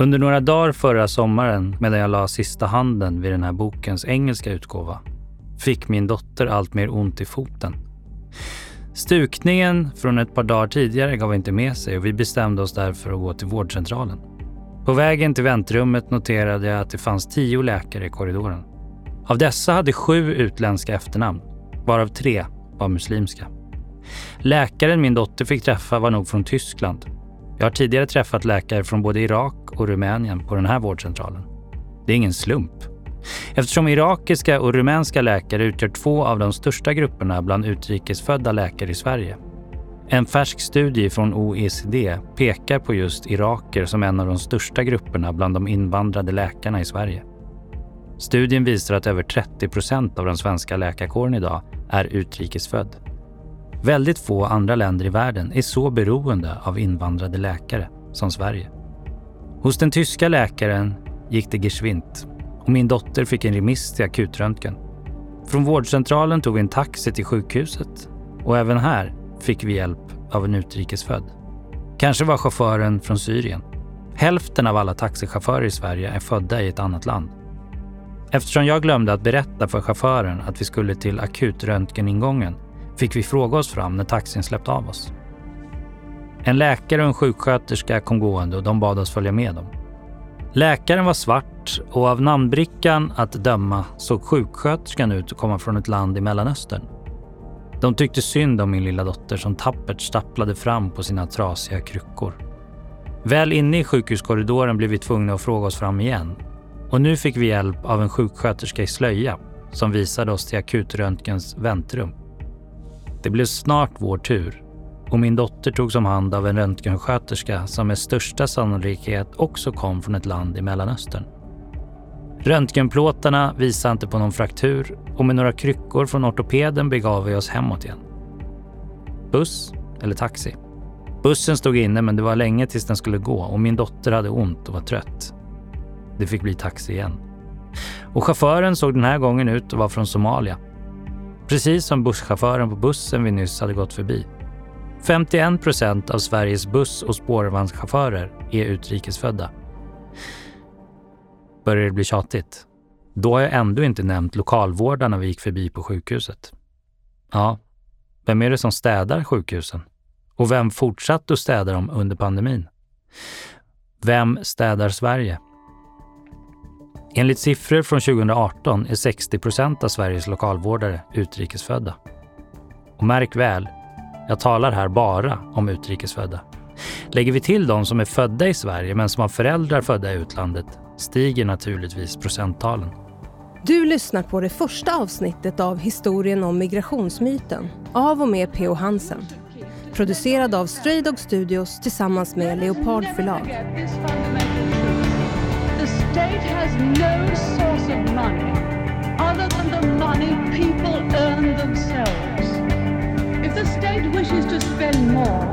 Under några dagar förra sommaren, medan jag la sista handen vid den här bokens engelska utgåva, fick min dotter allt mer ont i foten. Stukningen från ett par dagar tidigare gav inte med sig och vi bestämde oss därför att gå till vårdcentralen. På vägen till väntrummet noterade jag att det fanns tio läkare i korridoren. Av dessa hade sju utländska efternamn, varav tre var muslimska. Läkaren min dotter fick träffa var nog från Tyskland. Jag har tidigare träffat läkare från både Irak och Rumänien på den här vårdcentralen. Det är ingen slump. Eftersom irakiska och rumänska läkare utgör två av de största grupperna bland utrikesfödda läkare i Sverige. En färsk studie från OECD pekar på just iraker som en av de största grupperna bland de invandrade läkarna i Sverige. Studien visar att över 30 procent av den svenska läkarkåren idag är utrikesfödd. Väldigt få andra länder i världen är så beroende av invandrade läkare som Sverige. Hos den tyska läkaren gick det geschwint och min dotter fick en remiss till akutröntgen. Från vårdcentralen tog vi en taxi till sjukhuset och även här fick vi hjälp av en utrikesfödd. Kanske var chauffören från Syrien. Hälften av alla taxichaufförer i Sverige är födda i ett annat land. Eftersom jag glömde att berätta för chauffören att vi skulle till akutröntgeningången fick vi fråga oss fram när taxin släppte av oss. En läkare och en sjuksköterska kom gående och de bad oss följa med dem. Läkaren var svart och av namnbrickan att döma såg sjuksköterskan ut att komma från ett land i Mellanöstern. De tyckte synd om min lilla dotter som tappert stapplade fram på sina trasiga kryckor. Väl inne i sjukhuskorridoren blev vi tvungna att fråga oss fram igen. Och nu fick vi hjälp av en sjuksköterska i slöja som visade oss till akutröntgens väntrum. Det blev snart vår tur och min dotter togs om hand av en röntgensköterska som med största sannolikhet också kom från ett land i Mellanöstern. Röntgenplåtarna visade inte på någon fraktur och med några kryckor från ortopeden begav vi oss hemåt igen. Buss eller taxi? Bussen stod inne men det var länge tills den skulle gå och min dotter hade ont och var trött. Det fick bli taxi igen. Och chauffören såg den här gången ut att vara från Somalia. Precis som busschauffören på bussen vi nyss hade gått förbi. 51 procent av Sveriges buss och spårvagnschaufförer är utrikesfödda. Börjar det bli tjatigt? Då har jag ändå inte nämnt lokalvårdarna vi gick förbi på sjukhuset. Ja, vem är det som städar sjukhusen? Och vem fortsatte att städa dem under pandemin? Vem städar Sverige? Enligt siffror från 2018 är 60 procent av Sveriges lokalvårdare utrikesfödda. Och märk väl, jag talar här bara om utrikesfödda. Lägger vi till de som är födda i Sverige men som har föräldrar födda i utlandet stiger naturligtvis procenttalen. Du lyssnar på det första avsnittet av Historien om migrationsmyten av och med P.O. Hansen. Producerad av Stray Dog Studios tillsammans med Leopard förlag. State has no source of money other than the money people earn themselves. If the state wishes to spend more,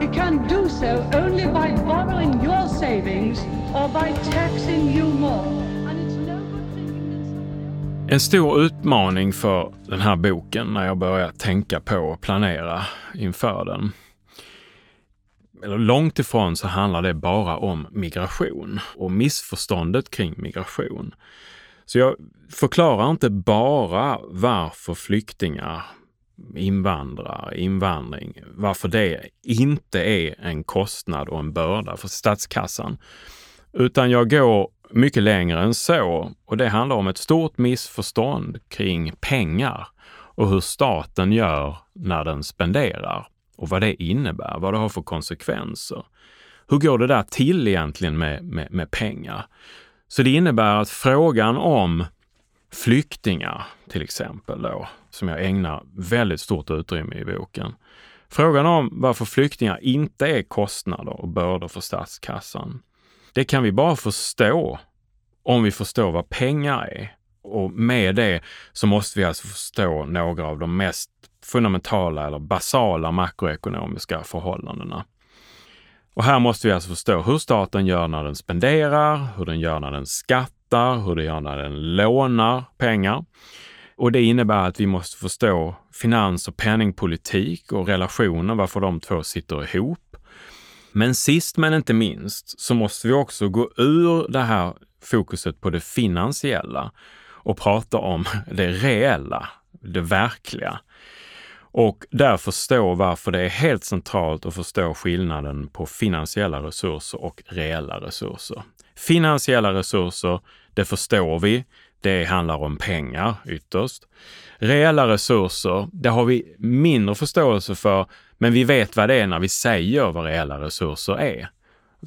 it can do so only by borrowing your savings or by taxing you more. En stor utmaning för den här boken när jag börjar tänka på och planera inför den. Eller långt ifrån så handlar det bara om migration och missförståndet kring migration. Så jag förklarar inte bara varför flyktingar, invandrare, invandring, varför det inte är en kostnad och en börda för statskassan. Utan jag går mycket längre än så och det handlar om ett stort missförstånd kring pengar och hur staten gör när den spenderar och vad det innebär, vad det har för konsekvenser. Hur går det där till egentligen med, med, med pengar? Så det innebär att frågan om flyktingar till exempel då, som jag ägnar väldigt stort utrymme i boken. Frågan om varför flyktingar inte är kostnader och bördor för statskassan. Det kan vi bara förstå om vi förstår vad pengar är. Och med det så måste vi alltså förstå några av de mest fundamentala eller basala makroekonomiska förhållandena. Och här måste vi alltså förstå hur staten gör när den spenderar, hur den gör när den skattar, hur den gör när den lånar pengar. Och det innebär att vi måste förstå finans och penningpolitik och relationer, varför de två sitter ihop. Men sist men inte minst så måste vi också gå ur det här fokuset på det finansiella och prata om det reella, det verkliga. Och där förstå varför det är helt centralt att förstå skillnaden på finansiella resurser och reella resurser. Finansiella resurser, det förstår vi. Det handlar om pengar ytterst. Reella resurser, det har vi mindre förståelse för, men vi vet vad det är när vi säger vad reella resurser är.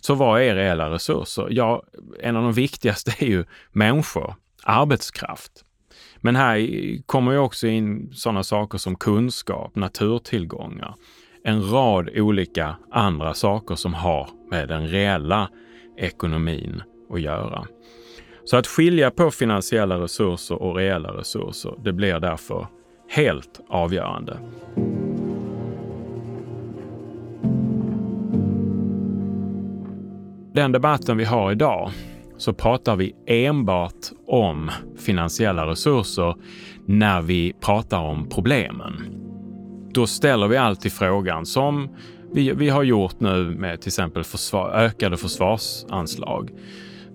Så vad är reella resurser? Ja, en av de viktigaste är ju människor, arbetskraft. Men här kommer ju också in sådana saker som kunskap, naturtillgångar, en rad olika andra saker som har med den reella ekonomin att göra. Så att skilja på finansiella resurser och reella resurser, det blir därför helt avgörande. Den debatten vi har idag så pratar vi enbart om finansiella resurser när vi pratar om problemen. Då ställer vi alltid frågan som vi, vi har gjort nu med till exempel försvar, ökade försvarsanslag.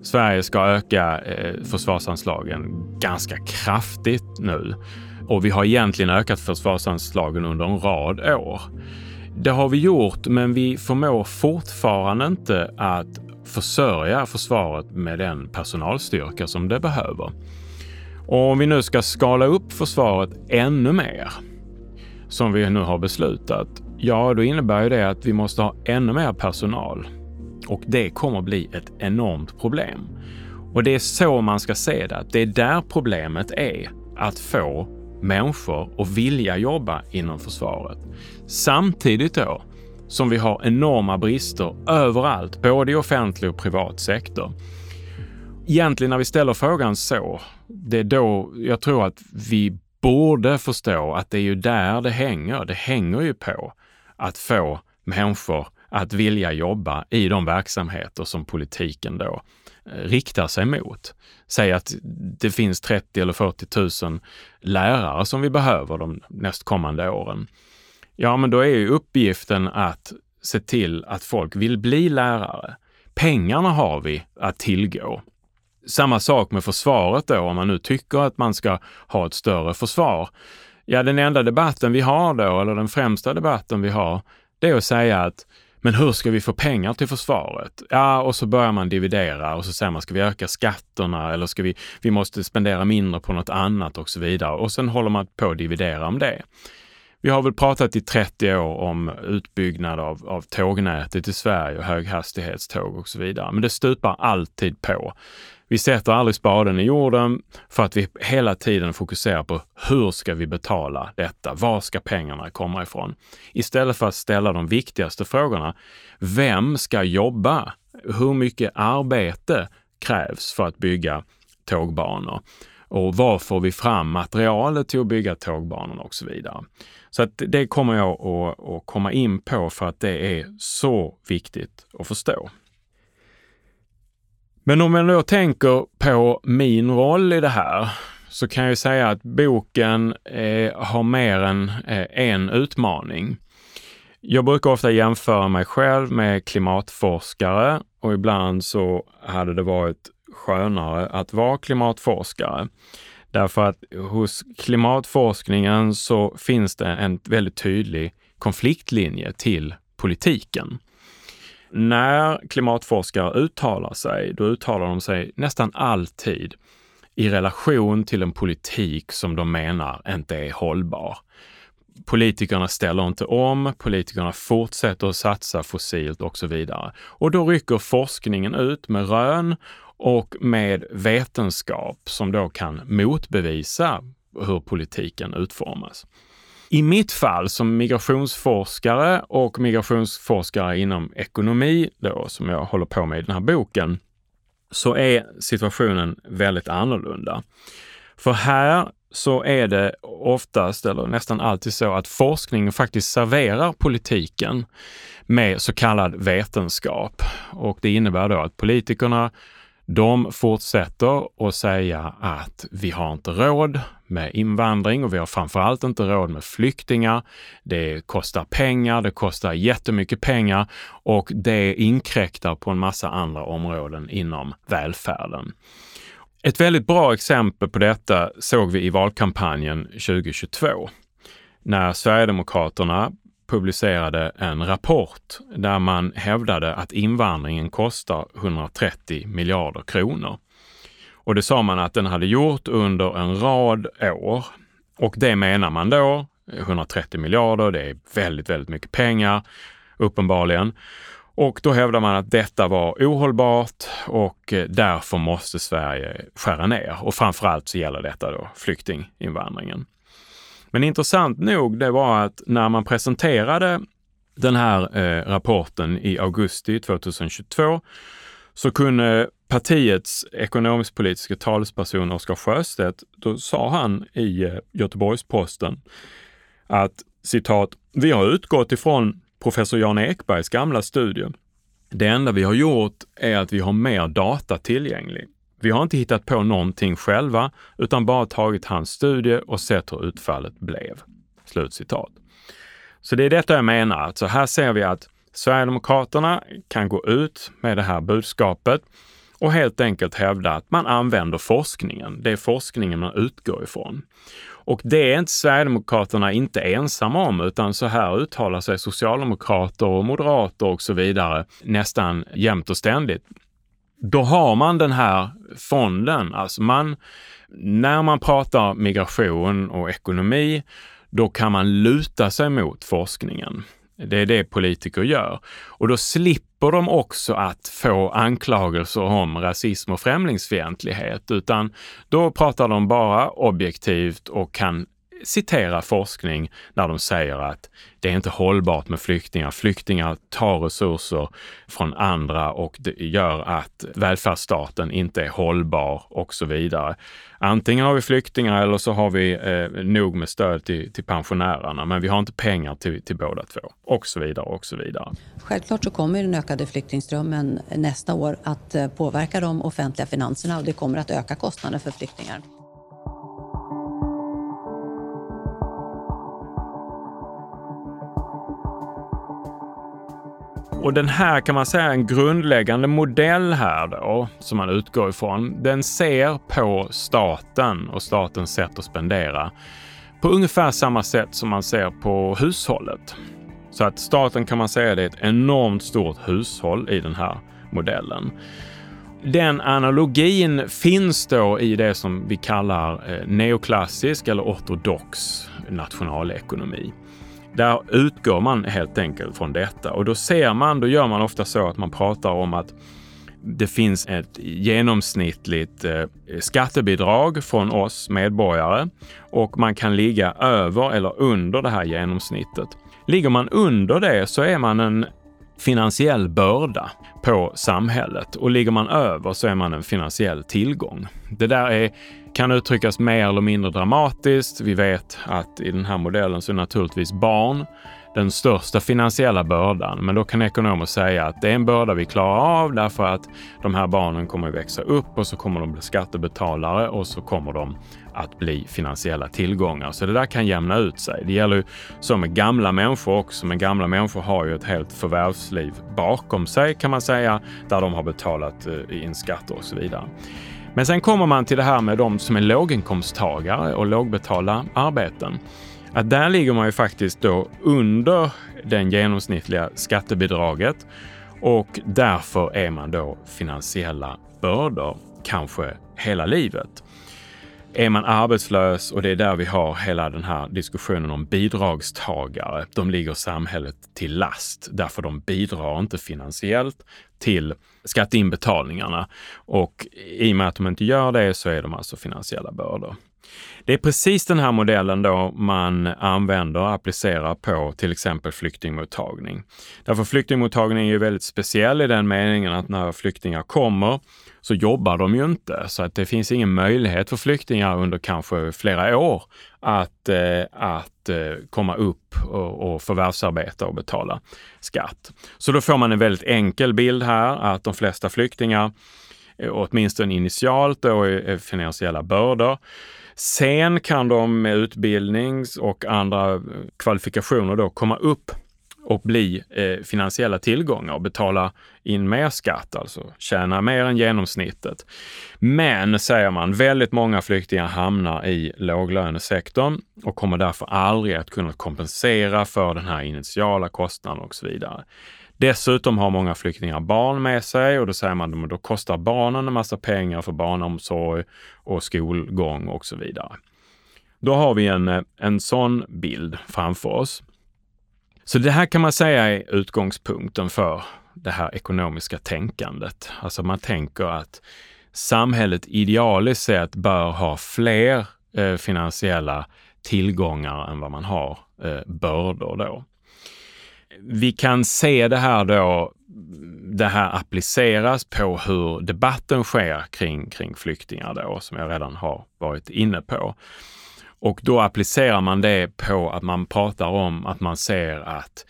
Sverige ska öka eh, försvarsanslagen ganska kraftigt nu och vi har egentligen ökat försvarsanslagen under en rad år. Det har vi gjort, men vi förmår fortfarande inte att försörja försvaret med den personalstyrka som det behöver. Och om vi nu ska skala upp försvaret ännu mer, som vi nu har beslutat, ja, då innebär ju det att vi måste ha ännu mer personal. Och det kommer bli ett enormt problem. Och det är så man ska se det, att det är där problemet är. Att få människor att vilja jobba inom försvaret. Samtidigt då som vi har enorma brister överallt, både i offentlig och privat sektor. Egentligen när vi ställer frågan så, det är då jag tror att vi borde förstå att det är ju där det hänger. Det hänger ju på att få människor att vilja jobba i de verksamheter som politiken då eh, riktar sig mot. Säg att det finns 30 eller 40 000 lärare som vi behöver de nästkommande åren. Ja, men då är ju uppgiften att se till att folk vill bli lärare. Pengarna har vi att tillgå. Samma sak med försvaret då, om man nu tycker att man ska ha ett större försvar. Ja, den enda debatten vi har då, eller den främsta debatten vi har, det är att säga att men hur ska vi få pengar till försvaret? Ja, och så börjar man dividera och så säger man, ska vi öka skatterna eller ska vi, vi måste spendera mindre på något annat och så vidare. Och sen håller man på att dividera om det. Vi har väl pratat i 30 år om utbyggnad av, av tågnätet i Sverige och höghastighetståg och så vidare. Men det stupar alltid på. Vi sätter aldrig spaden i jorden för att vi hela tiden fokuserar på hur ska vi betala detta? Var ska pengarna komma ifrån? Istället för att ställa de viktigaste frågorna. Vem ska jobba? Hur mycket arbete krävs för att bygga tågbanor? Och var får vi fram materialet till att bygga tågbanorna och så vidare. Så att det kommer jag att, komma in på för att det är så viktigt att förstå. Men om jag då tänker på min roll i det här så kan jag säga att boken eh, har mer än eh, en utmaning. Jag brukar ofta jämföra mig själv med klimatforskare och ibland så hade det varit skönare att vara klimatforskare. Därför att hos klimatforskningen så finns det en väldigt tydlig konfliktlinje till politiken. När klimatforskare uttalar sig, då uttalar de sig nästan alltid i relation till en politik som de menar inte är hållbar. Politikerna ställer inte om, politikerna fortsätter att satsa fossilt och så vidare. Och då rycker forskningen ut med rön och med vetenskap som då kan motbevisa hur politiken utformas. I mitt fall som migrationsforskare och migrationsforskare inom ekonomi då, som jag håller på med i den här boken, så är situationen väldigt annorlunda. För här så är det oftast, eller nästan alltid så, att forskningen faktiskt serverar politiken med så kallad vetenskap. Och det innebär då att politikerna de fortsätter att säga att vi har inte råd med invandring och vi har framförallt inte råd med flyktingar. Det kostar pengar, det kostar jättemycket pengar och det inkräktar på en massa andra områden inom välfärden. Ett väldigt bra exempel på detta såg vi i valkampanjen 2022 när Sverigedemokraterna publicerade en rapport där man hävdade att invandringen kostar 130 miljarder kronor. Och det sa man att den hade gjort under en rad år. Och det menar man då, 130 miljarder, det är väldigt, väldigt mycket pengar, uppenbarligen. Och då hävdar man att detta var ohållbart och eh, därför måste Sverige skära ner. Och framförallt så gäller detta då flyktinginvandringen. Men intressant nog, det var att när man presenterade den här eh, rapporten i augusti 2022 så kunde partiets ekonomisk-politiska talesperson Oskar Sjöstedt, då sa han i eh, Göteborgs-Posten att citat, vi har utgått ifrån professor Jan Ekbergs gamla studie. Det enda vi har gjort är att vi har mer data tillgänglig. Vi har inte hittat på någonting själva, utan bara tagit hans studie och sett hur utfallet blev. Slutcitat. Så det är detta jag menar. Alltså här ser vi att Sverigedemokraterna kan gå ut med det här budskapet och helt enkelt hävda att man använder forskningen. Det är forskningen man utgår ifrån. Och det är inte Sverigedemokraterna inte ensamma om, utan så här uttalar sig socialdemokrater och moderater och så vidare nästan jämt och ständigt. Då har man den här fonden, alltså man, när man pratar migration och ekonomi, då kan man luta sig mot forskningen. Det är det politiker gör. Och då slipper de också att få anklagelser om rasism och främlingsfientlighet, utan då pratar de bara objektivt och kan citera forskning när de säger att det är inte hållbart med flyktingar. Flyktingar tar resurser från andra och det gör att välfärdsstaten inte är hållbar och så vidare. Antingen har vi flyktingar eller så har vi eh, nog med stöd till, till pensionärerna, men vi har inte pengar till, till båda två och så vidare och så vidare. Självklart så kommer den ökade flyktingströmmen nästa år att eh, påverka de offentliga finanserna och det kommer att öka kostnaderna för flyktingar. Och den här kan man säga är en grundläggande modell här då, som man utgår ifrån. Den ser på staten och statens sätt att spendera på ungefär samma sätt som man ser på hushållet. Så att staten kan man säga det är ett enormt stort hushåll i den här modellen. Den analogin finns då i det som vi kallar eh, neoklassisk eller ortodox nationalekonomi. Där utgår man helt enkelt från detta och då ser man, då gör man ofta så att man pratar om att det finns ett genomsnittligt eh, skattebidrag från oss medborgare och man kan ligga över eller under det här genomsnittet. Ligger man under det så är man en finansiell börda på samhället och ligger man över så är man en finansiell tillgång. Det där är kan uttryckas mer eller mindre dramatiskt. Vi vet att i den här modellen så är naturligtvis barn den största finansiella bördan. Men då kan ekonomer säga att det är en börda vi klarar av därför att de här barnen kommer att växa upp och så kommer de bli skattebetalare och så kommer de att bli finansiella tillgångar. Så det där kan jämna ut sig. Det gäller ju så med gamla människor också, men gamla människor har ju ett helt förvärvsliv bakom sig kan man säga, där de har betalat eh, in skatter och så vidare. Men sen kommer man till det här med de som är låginkomsttagare och lågbetalda arbeten. Att där ligger man ju faktiskt då under den genomsnittliga skattebidraget och därför är man då finansiella bördor, kanske hela livet. Är man arbetslös, och det är där vi har hela den här diskussionen om bidragstagare, de ligger samhället till last därför de bidrar inte finansiellt till skatteinbetalningarna. Och i och med att de inte gör det så är de alltså finansiella bördor. Det är precis den här modellen då man använder och applicerar på till exempel flyktingmottagning. Därför flyktingmottagning är ju väldigt speciell i den meningen att när flyktingar kommer så jobbar de ju inte. Så att det finns ingen möjlighet för flyktingar under kanske flera år att, eh, att eh, komma upp och, och förvärvsarbeta och betala skatt. Så då får man en väldigt enkel bild här att de flesta flyktingar eh, åtminstone initialt då finansiella bördor. Sen kan de med utbildnings och andra kvalifikationer då komma upp och bli eh, finansiella tillgångar och betala in mer skatt, alltså tjäna mer än genomsnittet. Men, säger man, väldigt många flyktingar hamnar i låglönesektorn och kommer därför aldrig att kunna kompensera för den här initiala kostnaden och så vidare. Dessutom har många flyktingar barn med sig och då säger man att då kostar barnen en massa pengar för barnomsorg och skolgång och så vidare. Då har vi en, eh, en sån bild framför oss. Så det här kan man säga är utgångspunkten för det här ekonomiska tänkandet. Alltså man tänker att samhället idealiskt sett bör ha fler eh, finansiella tillgångar än vad man har eh, bördor då. Vi kan se det här då, det här appliceras på hur debatten sker kring, kring flyktingar då, som jag redan har varit inne på. Och då applicerar man det på att man pratar om att man ser att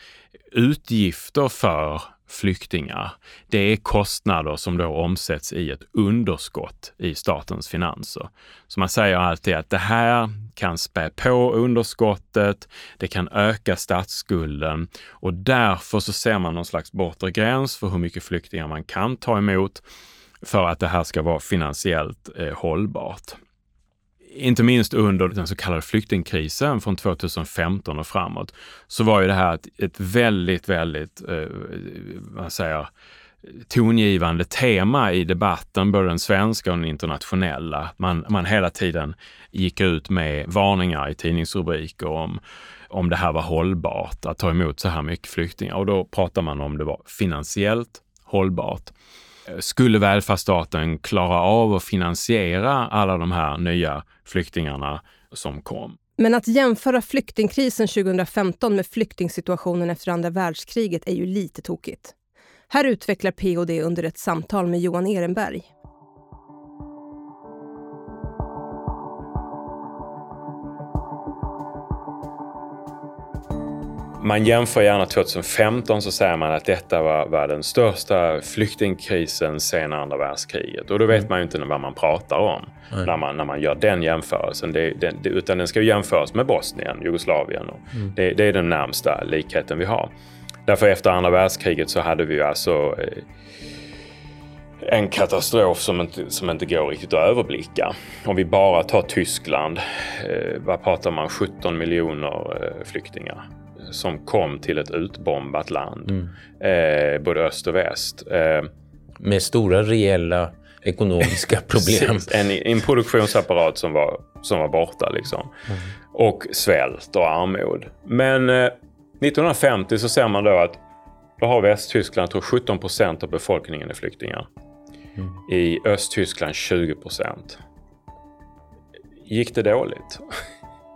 utgifter för flyktingar, det är kostnader som då omsätts i ett underskott i statens finanser. Så man säger alltid att det här kan spä på underskottet, det kan öka statsskulden och därför så ser man någon slags bortre gräns för hur mycket flyktingar man kan ta emot för att det här ska vara finansiellt eh, hållbart inte minst under den så kallade flyktingkrisen från 2015 och framåt, så var ju det här ett, ett väldigt, väldigt, eh, vad säger tongivande tema i debatten, både den svenska och den internationella. Man, man hela tiden gick ut med varningar i tidningsrubriker om om det här var hållbart att ta emot så här mycket flyktingar och då pratar man om det var finansiellt hållbart. Eh, skulle välfärdsstaten klara av att finansiera alla de här nya flyktingarna som kom? Men att jämföra flyktingkrisen 2015 med flyktingsituationen efter andra världskriget är ju lite tokigt. Här utvecklar POD under ett samtal med Johan Ehrenberg. Man jämför gärna 2015 så säger man att detta var, var den största flyktingkrisen sedan andra världskriget. Och då vet mm. man ju inte vad man pratar om när man, när man gör den jämförelsen. Det, det, det, utan den ska jämföras med Bosnien, Jugoslavien. Mm. Det, det, är den närmsta likheten vi har. Därför efter andra världskriget så hade vi alltså eh, en katastrof som inte, som inte går riktigt att överblicka. Om vi bara tar Tyskland, eh, vad pratar man, 17 miljoner eh, flyktingar som kom till ett utbombat land, mm. eh, både öst och väst. Eh, Med stora reella ekonomiska problem. en, en produktionsapparat som var, som var borta liksom. Mm. Och svält och armod. Men eh, 1950 så ser man då att då har Västtyskland, tror 17 procent av befolkningen är flyktingar. Mm. I Östtyskland 20 procent. Gick det dåligt?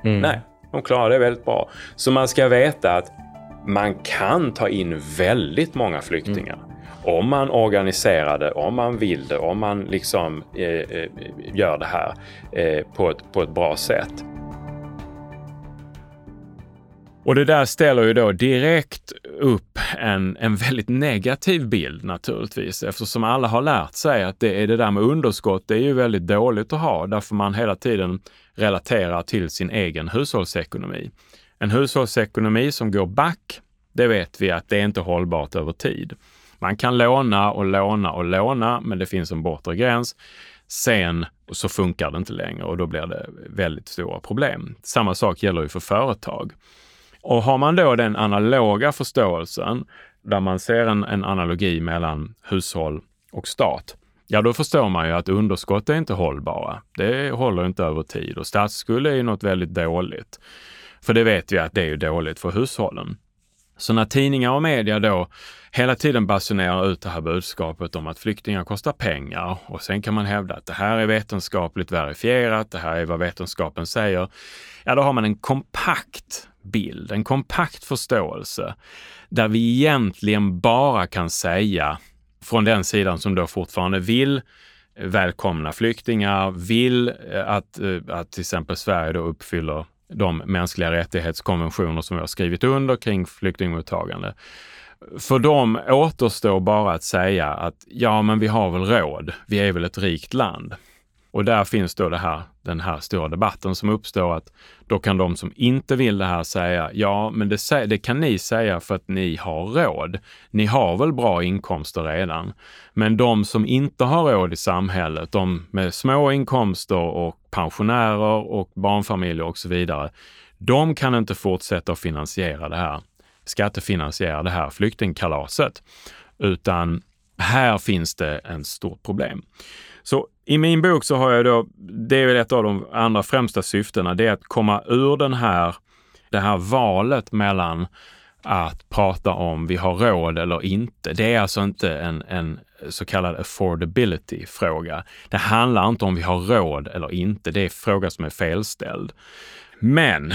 Mm. Nej, de klarar det väldigt bra. Så man ska veta att man kan ta in väldigt många flyktingar. Mm. Om man organiserar det, om man vill det, om man liksom eh, eh, gör det här eh, på, ett, på ett bra sätt. Och det där ställer ju då direkt upp en, en väldigt negativ bild naturligtvis eftersom alla har lärt sig att det är det där med underskott, det är ju väldigt dåligt att ha därför man hela tiden relaterar till sin egen hushållsekonomi. En hushållsekonomi som går back, det vet vi att det är inte hållbart över tid. Man kan låna och låna och låna, men det finns en bortre gräns. Sen så funkar det inte längre och då blir det väldigt stora problem. Samma sak gäller ju för företag. Och har man då den analoga förståelsen, där man ser en, en analogi mellan hushåll och stat, ja då förstår man ju att underskott är inte hållbara. Det håller inte över tid och statsskuld är ju något väldigt dåligt. För det vet vi att det är ju dåligt för hushållen. Så när tidningar och media då hela tiden basunerar ut det här budskapet om att flyktingar kostar pengar och sen kan man hävda att det här är vetenskapligt verifierat, det här är vad vetenskapen säger. Ja, då har man en kompakt bild, en kompakt förståelse där vi egentligen bara kan säga från den sidan som då fortfarande vill eh, välkomna flyktingar, vill eh, att, eh, att till exempel Sverige då uppfyller de mänskliga rättighetskonventioner som vi har skrivit under kring flyktingmottagande. För dem återstår bara att säga att ja, men vi har väl råd. Vi är väl ett rikt land. Och där finns då det här, den här stora debatten som uppstår att då kan de som inte vill det här säga, ja, men det, det, kan ni säga för att ni har råd. Ni har väl bra inkomster redan. Men de som inte har råd i samhället, de med små inkomster och pensionärer och barnfamiljer och så vidare, de kan inte fortsätta att finansiera det här, skattefinansiera det här flyktingkalaset, utan här finns det ett stort problem. Så i min bok så har jag då, det är väl ett av de andra främsta syftena, det är att komma ur den här, det här valet mellan att prata om vi har råd eller inte. Det är alltså inte en, en så kallad affordability-fråga. Det handlar inte om vi har råd eller inte. Det är en fråga som är felställd. Men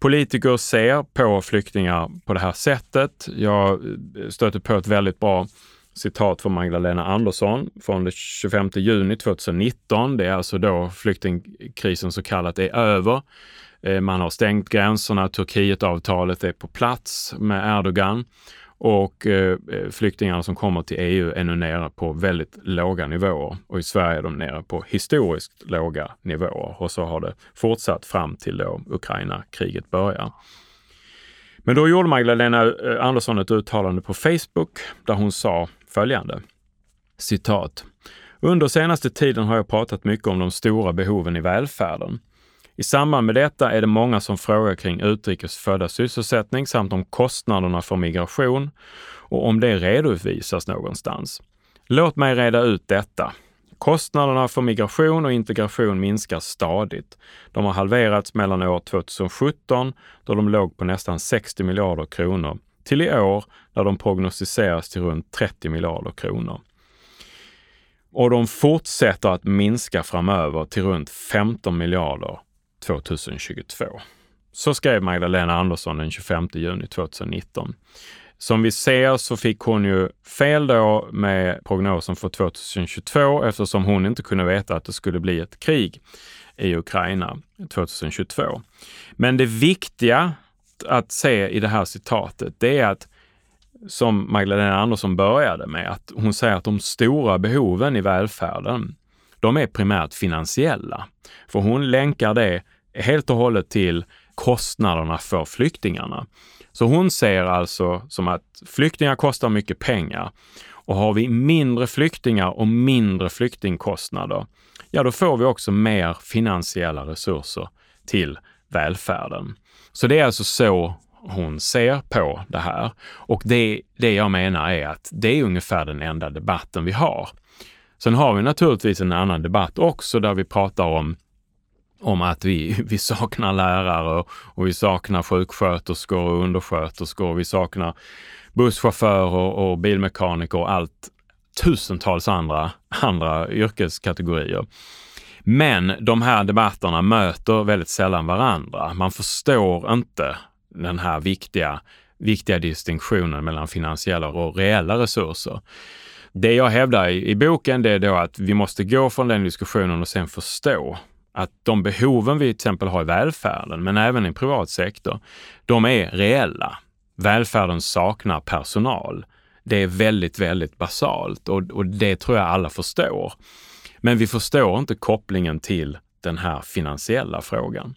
politiker ser på flyktingar på det här sättet. Jag stöter på ett väldigt bra citat från Magdalena Andersson från den 25 juni 2019. Det är alltså då flyktingkrisen så kallat är över. Eh, man har stängt gränserna, Turkietavtalet är på plats med Erdogan och eh, eh flyktingarna som kommer till EU är nu nere på väldigt låga nivåer och i Sverige är de nere på historiskt låga nivåer och så har det fortsatt fram till då Ukraina-kriget börjar. Men då gjorde Magdalena eh, Andersson ett uttalande på Facebook där hon sa följande. Citat. Under senaste tiden har jag pratat mycket om de stora behoven i välfärden. I samband med detta är det många som frågar kring utrikes födda sysselsättning samt om kostnaderna för migration och om det redovisas någonstans. Låt mig reda ut detta. Kostnaderna för migration och integration minskar stadigt. De har halverats mellan år 2017, då de låg på nästan 60 miljarder kronor, till i år där de prognostiseras till runt 30 miljarder kronor. Och de fortsätter att minska framöver till runt 15 miljarder 2022. Så skrev Magdalena Andersson den 25 juni 2019. Som vi ser så fick hon ju fel då med prognosen för 2022 eftersom hon inte kunde veta att det skulle bli ett krig i Ukraina 2022. Men det viktiga att se i det här citatet, det är att som Magdalena Andersson började med, att hon säger att de stora behoven i välfärden, de är primärt finansiella. För hon länkar det helt och hållet till kostnaderna för flyktingarna. Så hon ser alltså som att flyktingar kostar mycket pengar och har vi mindre flyktingar och mindre flyktingkostnader, ja då får vi också mer finansiella resurser till välfärden. Så det är alltså så hon ser på det här. Och det, det jag menar är att det är ungefär den enda debatten vi har. Sen har vi naturligtvis en annan debatt också där vi pratar om om att vi, vi saknar lärare och, vi saknar sjuksköterskor och undersköterskor. Och vi saknar busschaufförer och bilmekaniker och allt tusentals andra, andra yrkeskategorier. Men de här debatterna möter väldigt sällan varandra. Man förstår inte den här viktiga, viktiga distinktionen mellan finansiella och reella resurser. Det jag hävdar i, i boken det är då att vi måste gå från den diskussionen och sen förstå att de behoven vi till exempel har i välfärden, men även i privat sektor, de är reella. Välfärden saknar personal. Det är väldigt, väldigt basalt och, och det tror jag alla förstår. Men vi förstår inte kopplingen till den här finansiella frågan.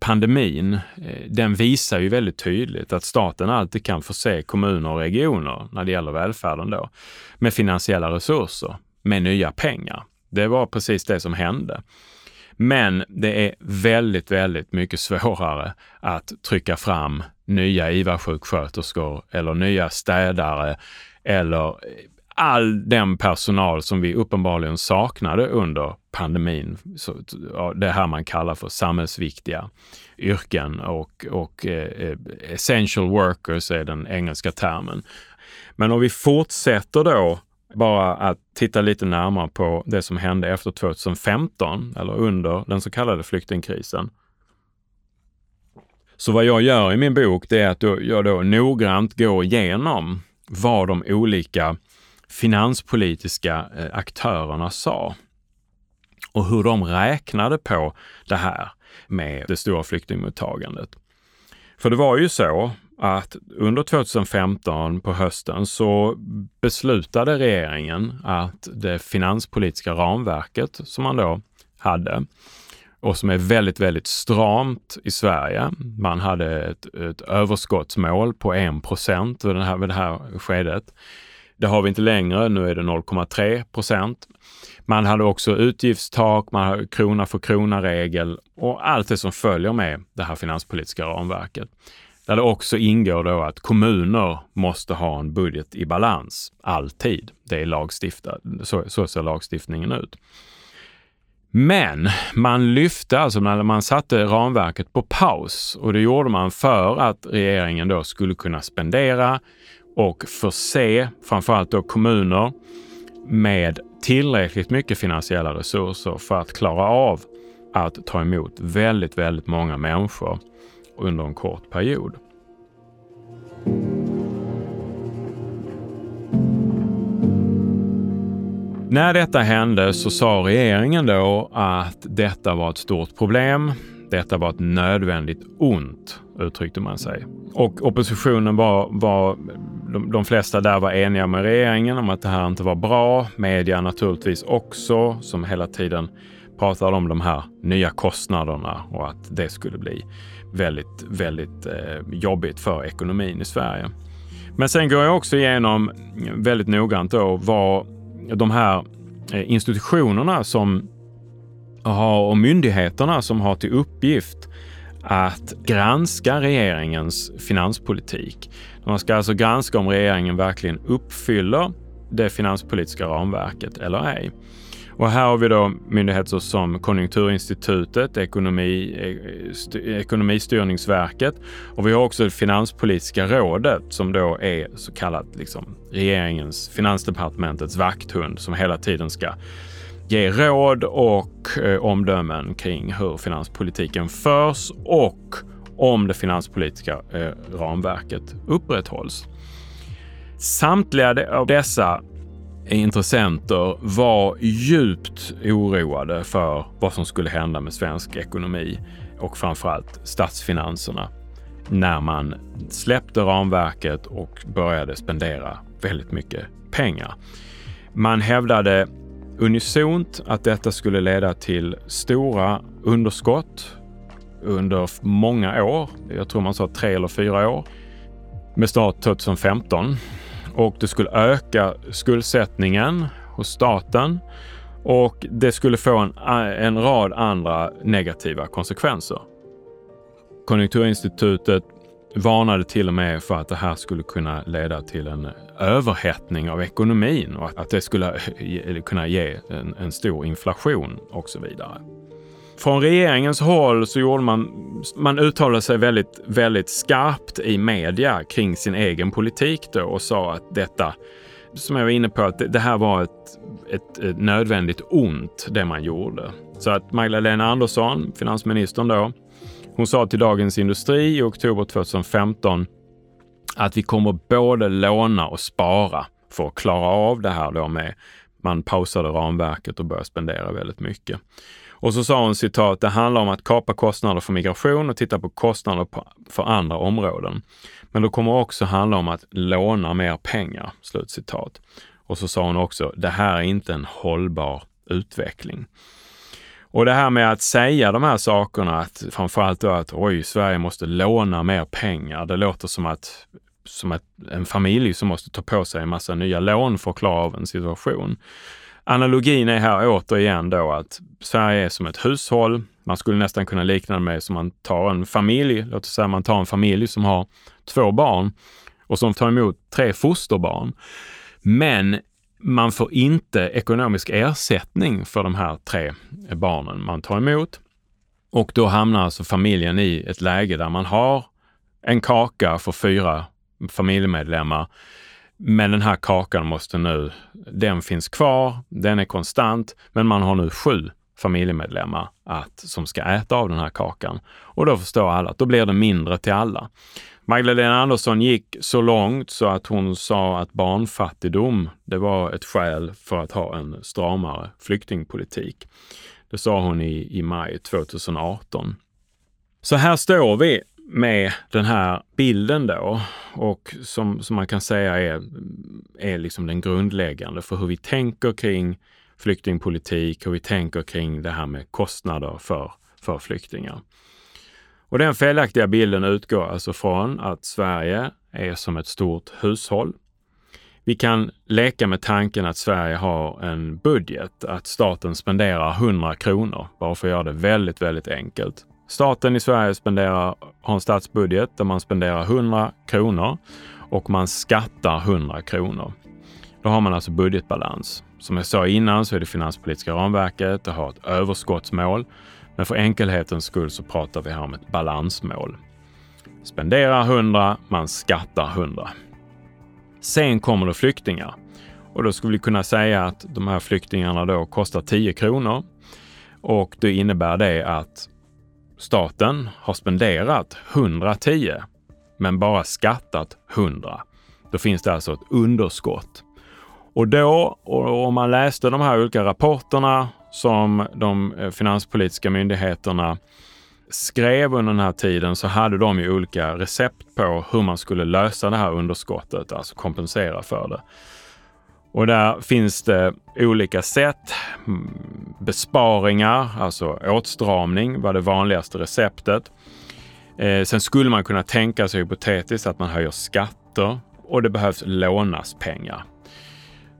Pandemin, eh, den visar ju väldigt tydligt att staten alltid kan förse kommuner och regioner, när det gäller välfärden då, med finansiella resurser, med nya pengar. Det var precis det som hände. Men det är väldigt, väldigt mycket svårare att trycka fram nya IVA-sjuksköterskor eller nya städare eller eh, all den personal som vi uppenbarligen saknade under pandemin. Så, det här man kallar för samhällsviktiga yrken och, och eh, essential workers är den engelska termen. Men om vi fortsätter då bara att titta lite närmare på det som hände efter 2015 eller under den så kallade flyktingkrisen. Så vad jag gör i min bok det är att jag då noggrant går igenom vad de olika finanspolitiska eh, aktörerna sa och hur de räknade på det här med det stora flyktingmottagandet. För det var ju så att under 2015 på hösten så beslutade regeringen att det finanspolitiska ramverket som man då hade och som är väldigt, väldigt stramt i Sverige. Man hade ett, ett överskottsmål på 1 procent vid, vid det här skedet. Det har vi inte längre, nu är det 0,3 procent. Man hade också utgiftstak, man hade krona för krona-regel och allt det som följer med det här finanspolitiska ramverket. Där det också ingår då att kommuner måste ha en budget i balans, alltid. Det är lagstiftat, så, så ser lagstiftningen ut. Men man lyfte alltså när man satte ramverket på paus och det gjorde man för att regeringen då skulle kunna spendera och förse framförallt då kommuner med tillräckligt mycket finansiella resurser för att klara av att ta emot väldigt, väldigt många människor under en kort period. När detta hände så sa regeringen då att detta var ett stort problem. Detta var ett nödvändigt ont, uttryckte man sig. Och oppositionen var, var de, de, flesta där var eniga med regeringen om att det här inte var bra. Media naturligtvis också, som hela tiden pratade om de här nya kostnaderna och att det skulle bli väldigt, väldigt eh, jobbigt för ekonomin i Sverige. Men sen går jag också igenom väldigt noggrant då vad de här eh, institutionerna som har och myndigheterna som har till uppgift att granska regeringens finanspolitik. Man ska alltså granska om regeringen verkligen uppfyller det finanspolitiska ramverket eller ej. Och här har vi då myndigheter som Konjunkturinstitutet, Ekonomi, eh, Ekonomistyrningsverket och vi har också Finanspolitiska rådet som då är så kallat liksom, regeringens, Finansdepartementets vakthund som hela tiden ska ge råd och eh, omdömen kring hur finanspolitiken förs och om det finanspolitiska eh, ramverket upprätthålls. Samtliga av dessa intressenter var djupt oroade för vad som skulle hända med svensk ekonomi och framförallt statsfinanserna när man släppte ramverket och började spendera väldigt mycket pengar. Man hävdade unisont att detta skulle leda till stora underskott under många år. Jag tror man sa tre eller fyra år med start 2015 och det skulle öka skuldsättningen hos staten och det skulle få en, en rad andra negativa konsekvenser. Konjunkturinstitutet varnade till och med för att det här skulle kunna leda till en överhettning av ekonomin och att det skulle eh, kunna ge en, en stor inflation och så vidare. Från regeringens håll så gjorde man, man uttalade sig väldigt, väldigt skarpt i media kring sin egen politik då och sa att detta, som jag var inne på, att det, här var ett, ett, ett, nödvändigt ont det man gjorde. Så att Magdalena Andersson, finansministern då, hon sa till Dagens Industri i oktober 2015 att vi kommer både låna och spara för att klara av det här då med man pausade ramverket och började spendera väldigt mycket. Och så sa hon citat, det handlar om att kapa kostnader för migration och titta på kostnader på, för andra områden. Men det kommer också handla om att låna mer pengar. Slutcitat. Och så sa hon också, det här är inte en hållbar utveckling. Och det här med att säga de här sakerna, att framförallt då att oj, Sverige måste låna mer pengar. Det låter som att som att en familj som måste ta på sig en massa nya lån för att klara av en situation. Analogin är här återigen då att Sverige är som ett hushåll. Man skulle nästan kunna likna det med som man tar en familj. Låt oss säga man tar en familj som har två barn och som tar emot tre fosterbarn. Men man får inte ekonomisk ersättning för de här tre barnen man tar emot. Och då hamnar alltså familjen i ett läge där man har en kaka för fyra familjemedlemmar men den här kakan måste nu, den finns kvar, den är konstant, men man har nu sju familjemedlemmar att, som ska äta av den här kakan. Och då förstår alla att då blir det mindre till alla. Magdalena Andersson gick så långt så att hon sa att barnfattigdom, det var ett skäl för att ha en stramare flyktingpolitik. Det sa hon i, i maj 2018. Så här står vi med den här bilden då och som, som man kan säga är, är liksom den grundläggande för hur vi tänker kring flyktingpolitik, hur vi tänker kring det här med kostnader för, för flyktingar. Och den felaktiga bilden utgår alltså från att Sverige är som ett stort hushåll. Vi kan leka med tanken att Sverige har en budget, att staten spenderar 100 kronor, bara för att göra det väldigt, väldigt enkelt. Staten i Sverige spenderar, har en statsbudget där man spenderar 100 kronor och man skattar 100 kronor. Då har man alltså budgetbalans. Som jag sa innan så är det finanspolitiska ramverket, det har ett överskottsmål. Men för enkelhetens skull så pratar vi här om ett balansmål. Spenderar 100, man skattar 100. Sen kommer det flyktingar. Och då skulle vi kunna säga att de här flyktingarna då kostar 10 kronor. Och det innebär det att staten har spenderat 110 men bara skattat 100. Då finns det alltså ett underskott. Och då, om man läste de här olika rapporterna som de eh, finanspolitiska myndigheterna skrev under den här tiden så hade de ju olika recept på hur man skulle lösa det här underskottet, alltså kompensera för det. Och där finns det olika sätt. Mm, besparingar, alltså åtstramning var det vanligaste receptet. Eh, sen skulle man kunna tänka sig hypotetiskt att man höjer skatter och det behövs lånas pengar.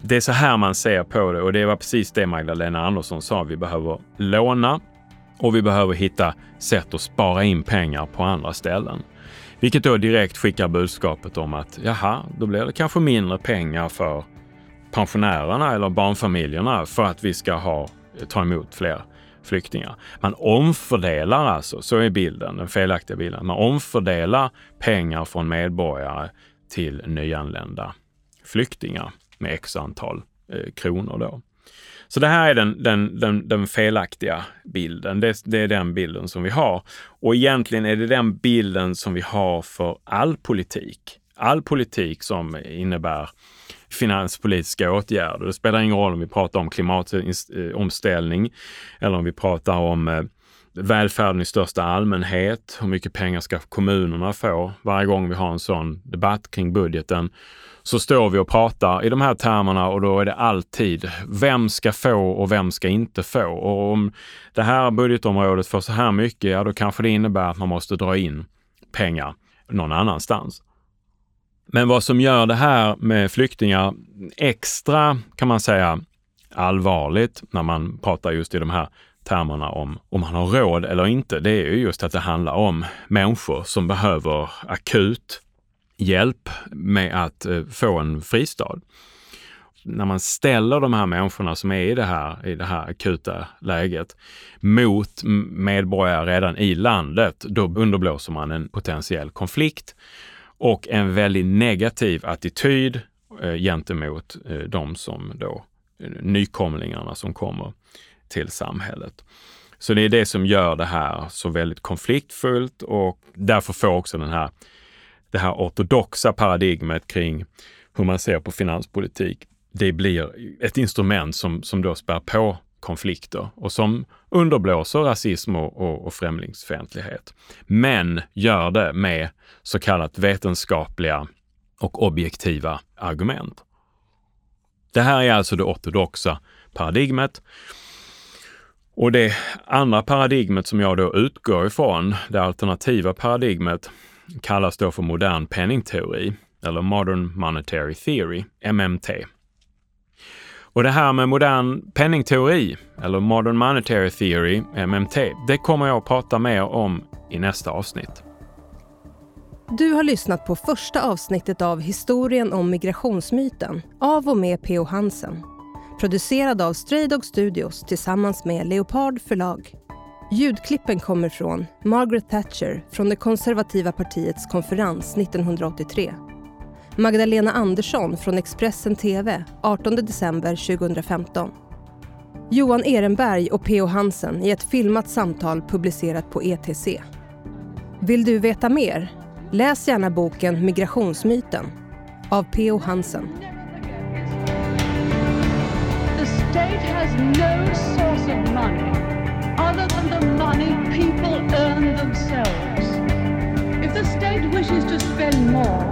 Det är så här man ser på det och det var precis det Magdalena Andersson sa. Vi behöver låna och vi behöver hitta sätt att spara in pengar på andra ställen. Vilket då direkt skickar budskapet om att jaha, då blir det kanske mindre pengar för pensionärerna eller barnfamiljerna för att vi ska ha, ta emot fler flyktingar. Man omfördelar alltså, så är bilden, den felaktiga bilden. Man omfördelar pengar från medborgare till nyanlända flyktingar med x antal eh, kronor då. Så det här är den, den, den, den felaktiga bilden. Det, det, är den bilden som vi har. Och egentligen är det den bilden som vi har för all politik. All politik som innebär finanspolitiska åtgärder. Det spelar ingen roll om vi pratar om klimatomställning eller om vi pratar om eh, välfärden i största allmänhet. Hur mycket pengar ska kommunerna få? Varje gång vi har en sån debatt kring budgeten så står vi och pratar i de här termerna och då är det alltid vem ska få och vem ska inte få? Och om det här budgetområdet får så här mycket, ja då kanske det innebär att man måste dra in pengar någon annanstans. Men vad som gör det här med flyktingar extra, kan man säga, allvarligt när man pratar just i de här termerna om om man har råd eller inte, det är ju just att det handlar om människor som behöver akut hjälp med att eh, få en fristad. När man ställer de här människorna som är i det här, i det här akuta läget mot medborgare redan i landet, då underblåser man en potentiell konflikt och en väldigt negativ attityd eh, gentemot eh, de som då, nykomlingarna som kommer till samhället. Så det är det som gör det här så väldigt konfliktfullt och därför får också den här, det här ortodoxa paradigmet kring hur man ser på finanspolitik, det blir ett instrument som, som då spär på konflikter och som underblåser rasism och, och, och främlingsfientlighet. Men gör det med så kallat vetenskapliga och objektiva argument. Det här är alltså det ortodoxa paradigmet. Och det andra paradigmet som jag då utgår ifrån, det alternativa paradigmet, kallas då för modern penningteori eller Modern Monetary Theory, MMT. Och det här med modern penningteori, eller Modern Monetary Theory, MMT, det kommer jag att prata mer om i nästa avsnitt. Du har lyssnat på första avsnittet av Historien om migrationsmyten av och med P.O. Hansen. Producerad av Stray Dog Studios tillsammans med Leopard förlag. Ljudklippen kommer från Margaret Thatcher från det konservativa partiets konferens 1983 Magdalena Andersson från Expressen TV 18 december 2015. Johan Ehrenberg och P.O. Hansen i ett filmat samtal publicerat på ETC. Vill du veta mer? Läs gärna boken Migrationsmyten av P.O. Hansen. The state has no source of money other than the money people earn themselves. If the state wishes to spend more,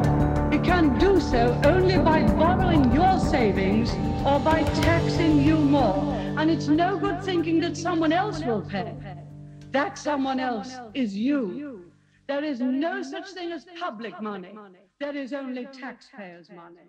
it can do so only by borrowing your savings or by taxing you more. And it's no good thinking that someone else will pay. That someone else is you. There is no such thing as public money. There is only taxpayers' money.